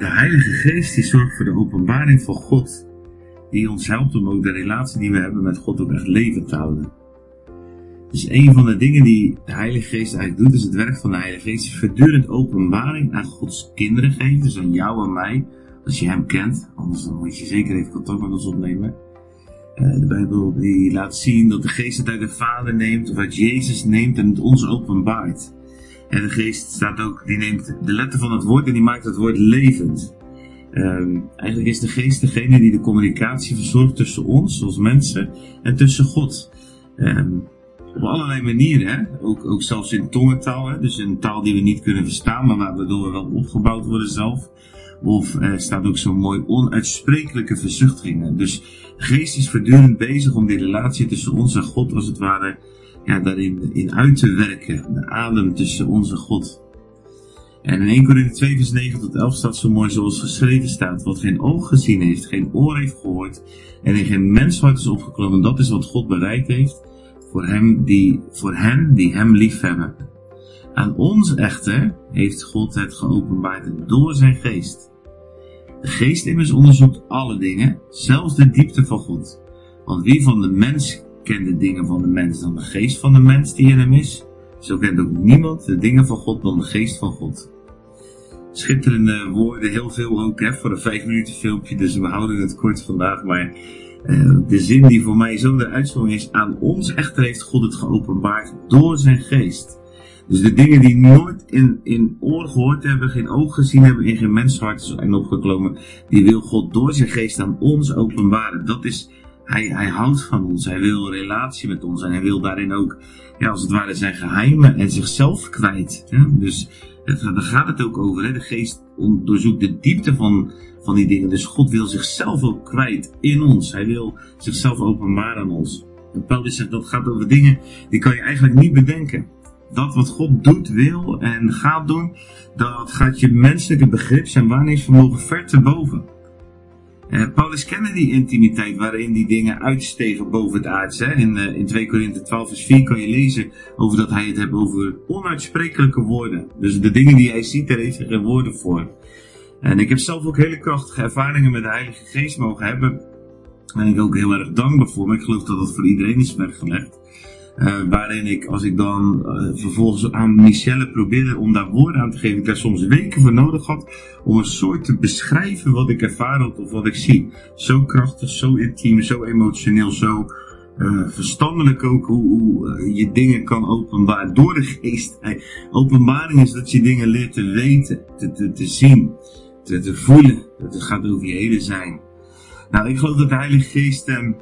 de Heilige Geest die zorgt voor de openbaring van God. Die ons helpt om ook de relatie die we hebben met God ook echt levend te houden. Dus een van de dingen die de Heilige Geest eigenlijk doet, is het werk van de Heilige Geest, voortdurend openbaring aan Gods kinderen geven, dus aan jou en mij, als je Hem kent. Anders dan moet je zeker even contact met ons opnemen. Uh, de Bijbel die laat zien dat de Geest het uit de Vader neemt, of uit Jezus neemt en het ons openbaart. En de Geest staat ook, die neemt de letter van het woord en die maakt het woord levend. Um, eigenlijk is de Geest degene die de communicatie verzorgt tussen ons als mensen en tussen God. Um, op allerlei manieren? Ook, ook zelfs in tongentaal, hè? dus een taal die we niet kunnen verstaan, maar waardoor we wel opgebouwd worden zelf. Of er eh, staat ook zo mooi onuitsprekelijke verzuchtingen. Dus geest is voortdurend bezig om die relatie tussen ons en God, als het ware, ja, daarin in uit te werken. De adem tussen ons en God. En in 1 Corinthië 2 vers 9 tot 11 staat zo mooi zoals geschreven staat. Wat geen oog gezien heeft, geen oor heeft gehoord en in geen mens hart is opgeklommen. Dat is wat God bereid heeft voor, hem die, voor hen die hem lief hebben. Aan ons echter heeft God het geopenbaard door zijn geest. De geest immers onderzoekt alle dingen, zelfs de diepte van God. Want wie van de mens kent de dingen van de mens dan de geest van de mens die in hem is? Zo kent ook niemand de dingen van God dan de geest van God. Schitterende woorden, heel veel ook hè, voor een vijf minuten filmpje, dus we houden het kort vandaag. Maar uh, de zin die voor mij zo de uitzondering is, aan ons echter heeft God het geopenbaard door zijn geest. Dus de dingen die nooit in, in oor gehoord hebben, geen oog gezien hebben, in geen menshart zijn opgekomen, die wil God door zijn geest aan ons openbaren. Dat is, hij, hij houdt van ons, hij wil een relatie met ons en hij wil daarin ook, ja, als het ware zijn geheimen en zichzelf kwijt. Ja? Dus het, daar gaat het ook over. Hè? De geest onderzoekt de diepte van, van die dingen. Dus God wil zichzelf ook kwijt in ons. Hij wil zichzelf openbaren aan ons. En Paulus zegt dat gaat over dingen die kan je eigenlijk niet bedenken. Dat wat God doet, wil en gaat doen, dat gaat je menselijke begrip zijn waarnemingsvermogen ver te boven. Uh, Paulus kende die intimiteit waarin die dingen uitstegen boven het aardse. In, uh, in 2 Korinthe 12 vers 4 kan je lezen over dat hij het heeft over onuitsprekelijke woorden. Dus de dingen die hij ziet, daar heeft hij geen woorden voor. En ik heb zelf ook hele krachtige ervaringen met de Heilige Geest mogen hebben. Daar ben ik ook heel erg dankbaar voor, maar ik geloof dat dat voor iedereen is weggelegd. Uh, waarin ik, als ik dan uh, vervolgens aan Michelle probeerde om daar woorden aan te geven, ik daar soms weken voor nodig had om een soort te beschrijven wat ik ervaren had of wat ik zie. Zo krachtig, zo intiem, zo emotioneel, zo uh, verstandelijk ook hoe, hoe je dingen kan openbaren door de geest. Openbaring is dat je dingen leert te weten, te, te, zien, te, te voelen. Het gaat over je hele zijn. Nou, ik geloof dat de Heilige Geest um,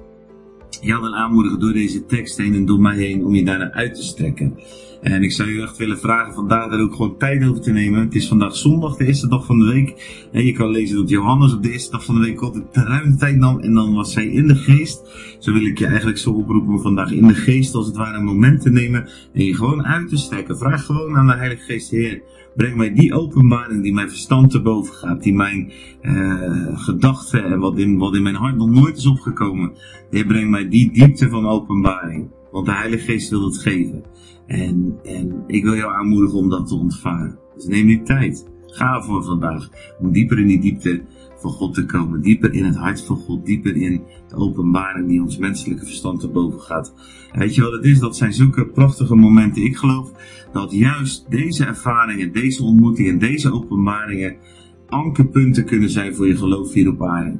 jou wil aanmoedigen door deze tekst heen en door mij heen om je daarna uit te strekken. En ik zou je echt willen vragen vandaag daar ook gewoon tijd over te nemen. Het is vandaag zondag, de eerste dag van de week. En je kan lezen dat Johannes op de eerste dag van de week altijd ruim tijd nam. En dan was zij in de geest. Zo wil ik je eigenlijk zo oproepen om vandaag in de geest als het ware een moment te nemen. En je gewoon uit te strekken. Vraag gewoon aan de Heilige Geest, Heer. Breng mij die openbaring die mijn verstand te boven gaat, die mijn uh, gedachten en wat in, wat in mijn hart nog nooit is opgekomen. Heer, breng mij die diepte van openbaring. Want de Heilige Geest wil het geven. En, en ik wil jou aanmoedigen om dat te ontvangen. Dus neem die tijd. Ga voor vandaag. Om dieper in die diepte van God te komen. Dieper in het hart van God. Dieper in de openbaring die ons menselijke verstand te boven gaat. Weet je wat het is? Dat zijn zulke prachtige momenten. Ik geloof dat juist deze ervaringen, deze ontmoetingen, deze openbaringen ankerpunten kunnen zijn voor je geloof hier op aarde.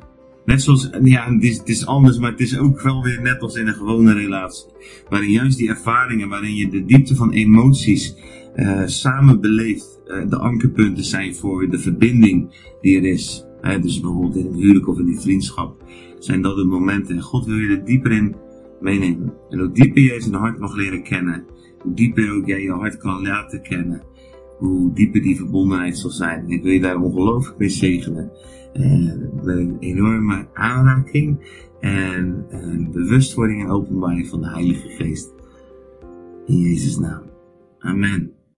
Net zoals, ja, het is, is, anders, maar het is ook wel weer net als in een gewone relatie. Waarin juist die ervaringen, waarin je de diepte van emoties uh, samen beleeft, uh, de ankerpunten zijn voor de verbinding die er is. Dus bijvoorbeeld in een huwelijk of in die vriendschap. Zijn dat de momenten. En God wil je er dieper in meenemen. En hoe dieper jij zijn hart mag leren kennen, hoe dieper ook jij je hart kan laten kennen, hoe dieper die verbondenheid zal zijn. En ik wil je daar ongelooflijk mee zegenen. Een enorme aanraking en bewustwording en openbaring van de Heilige Geest. In Jezus' naam. Amen.